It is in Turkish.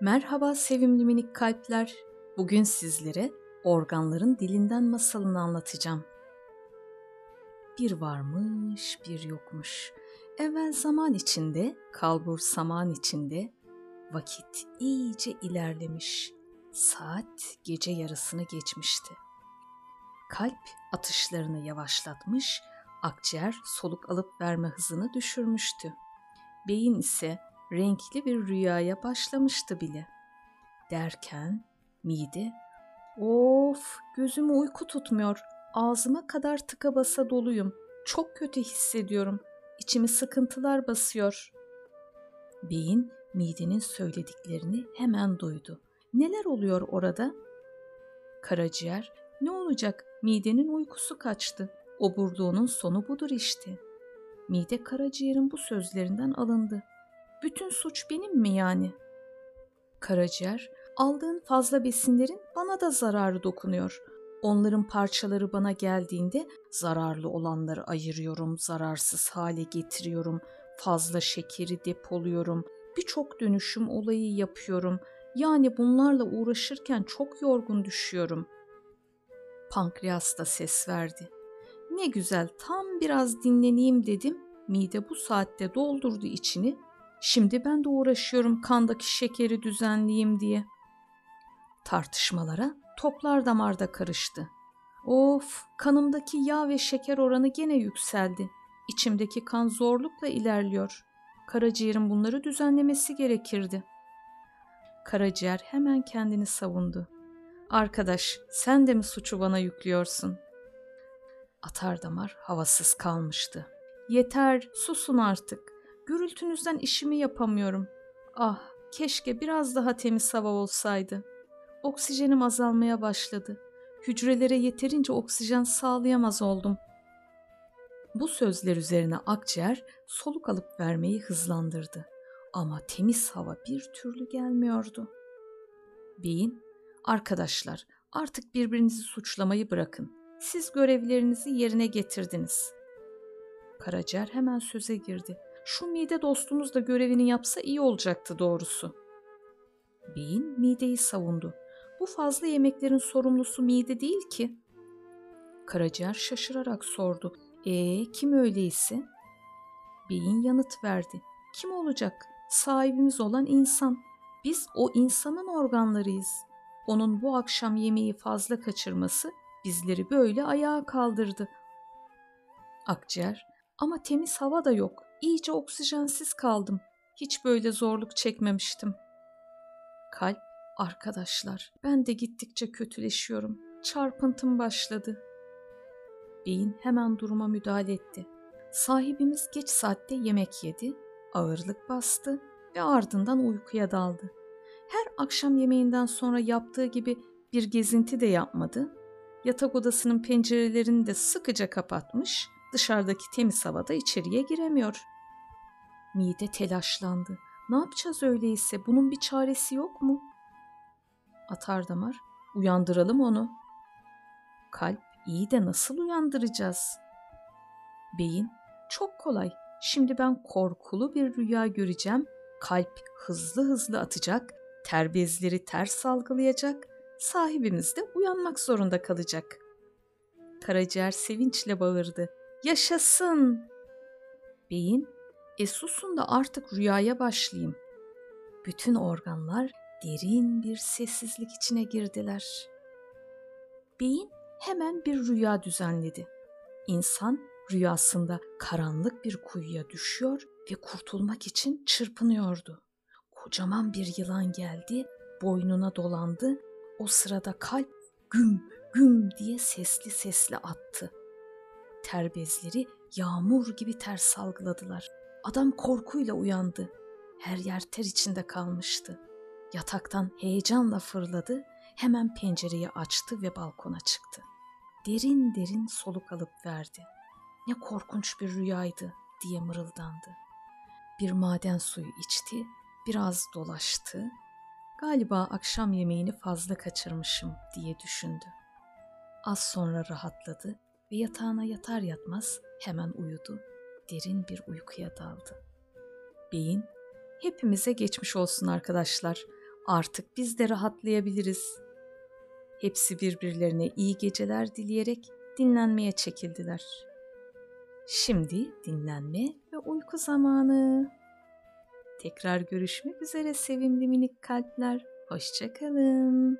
Merhaba sevimli minik kalpler. Bugün sizlere organların dilinden masalını anlatacağım. Bir varmış, bir yokmuş. Evvel zaman içinde, kalbur saman içinde vakit iyice ilerlemiş. Saat gece yarısını geçmişti. Kalp atışlarını yavaşlatmış, akciğer soluk alıp verme hızını düşürmüştü. Beyin ise renkli bir rüyaya başlamıştı bile. Derken mide Of gözümü uyku tutmuyor. Ağzıma kadar tıka basa doluyum. Çok kötü hissediyorum. İçimi sıkıntılar basıyor. Beyin midenin söylediklerini hemen duydu. Neler oluyor orada? Karaciğer ne olacak midenin uykusu kaçtı. Oburluğunun sonu budur işte. Mide karaciğerin bu sözlerinden alındı. Bütün suç benim mi yani? Karaciğer, aldığın fazla besinlerin bana da zararı dokunuyor. Onların parçaları bana geldiğinde zararlı olanları ayırıyorum, zararsız hale getiriyorum, fazla şekeri depoluyorum, birçok dönüşüm olayı yapıyorum. Yani bunlarla uğraşırken çok yorgun düşüyorum. Pankreas da ses verdi. Ne güzel tam biraz dinleneyim dedim. Mide bu saatte doldurdu içini Şimdi ben de uğraşıyorum kandaki şekeri düzenleyeyim diye. Tartışmalara toplar damarda karıştı. Of, kanımdaki yağ ve şeker oranı gene yükseldi. İçimdeki kan zorlukla ilerliyor. Karaciğerin bunları düzenlemesi gerekirdi. Karaciğer hemen kendini savundu. Arkadaş, sen de mi suçu bana yüklüyorsun? Atardamar havasız kalmıştı. Yeter, susun artık. Gürültünüzden işimi yapamıyorum. Ah, keşke biraz daha temiz hava olsaydı. Oksijenim azalmaya başladı. Hücrelere yeterince oksijen sağlayamaz oldum. Bu sözler üzerine akciğer soluk alıp vermeyi hızlandırdı. Ama temiz hava bir türlü gelmiyordu. Beyin, arkadaşlar artık birbirinizi suçlamayı bırakın. Siz görevlerinizi yerine getirdiniz. Karaciğer hemen söze girdi. Şu mide dostumuz da görevini yapsa iyi olacaktı doğrusu. Beyin mideyi savundu. Bu fazla yemeklerin sorumlusu mide değil ki. Karaciğer şaşırarak sordu. Ee kim öyleyse? Beyin yanıt verdi. Kim olacak? Sahibimiz olan insan. Biz o insanın organlarıyız. Onun bu akşam yemeği fazla kaçırması bizleri böyle ayağa kaldırdı. Akciğer ama temiz hava da yok. İyice oksijensiz kaldım. Hiç böyle zorluk çekmemiştim. Kalp, arkadaşlar, ben de gittikçe kötüleşiyorum. Çarpıntım başladı. Beyin hemen duruma müdahale etti. Sahibimiz geç saatte yemek yedi, ağırlık bastı ve ardından uykuya daldı. Her akşam yemeğinden sonra yaptığı gibi bir gezinti de yapmadı. Yatak odasının pencerelerini de sıkıca kapatmış, Dışarıdaki temiz havada içeriye giremiyor. Mide telaşlandı. Ne yapacağız öyleyse? Bunun bir çaresi yok mu? Atardamar, uyandıralım onu. Kalp, iyi de nasıl uyandıracağız? Beyin, çok kolay. Şimdi ben korkulu bir rüya göreceğim. Kalp hızlı hızlı atacak, ter bezleri ters salgılayacak. Sahibimiz de uyanmak zorunda kalacak. Karaciğer sevinçle bağırdı. Yaşasın! Beyin, e susun da artık rüyaya başlayayım. Bütün organlar derin bir sessizlik içine girdiler. Beyin hemen bir rüya düzenledi. İnsan rüyasında karanlık bir kuyuya düşüyor ve kurtulmak için çırpınıyordu. Kocaman bir yılan geldi, boynuna dolandı. O sırada kalp güm güm diye sesli sesli attı ter bezleri yağmur gibi ter salgıladılar. Adam korkuyla uyandı. Her yer ter içinde kalmıştı. Yataktan heyecanla fırladı, hemen pencereyi açtı ve balkona çıktı. Derin derin soluk alıp verdi. Ne korkunç bir rüyaydı diye mırıldandı. Bir maden suyu içti, biraz dolaştı. Galiba akşam yemeğini fazla kaçırmışım diye düşündü. Az sonra rahatladı ve yatağına yatar yatmaz hemen uyudu. Derin bir uykuya daldı. Beyin, hepimize geçmiş olsun arkadaşlar. Artık biz de rahatlayabiliriz. Hepsi birbirlerine iyi geceler dileyerek dinlenmeye çekildiler. Şimdi dinlenme ve uyku zamanı. Tekrar görüşmek üzere sevimli minik kalpler. Hoşçakalın.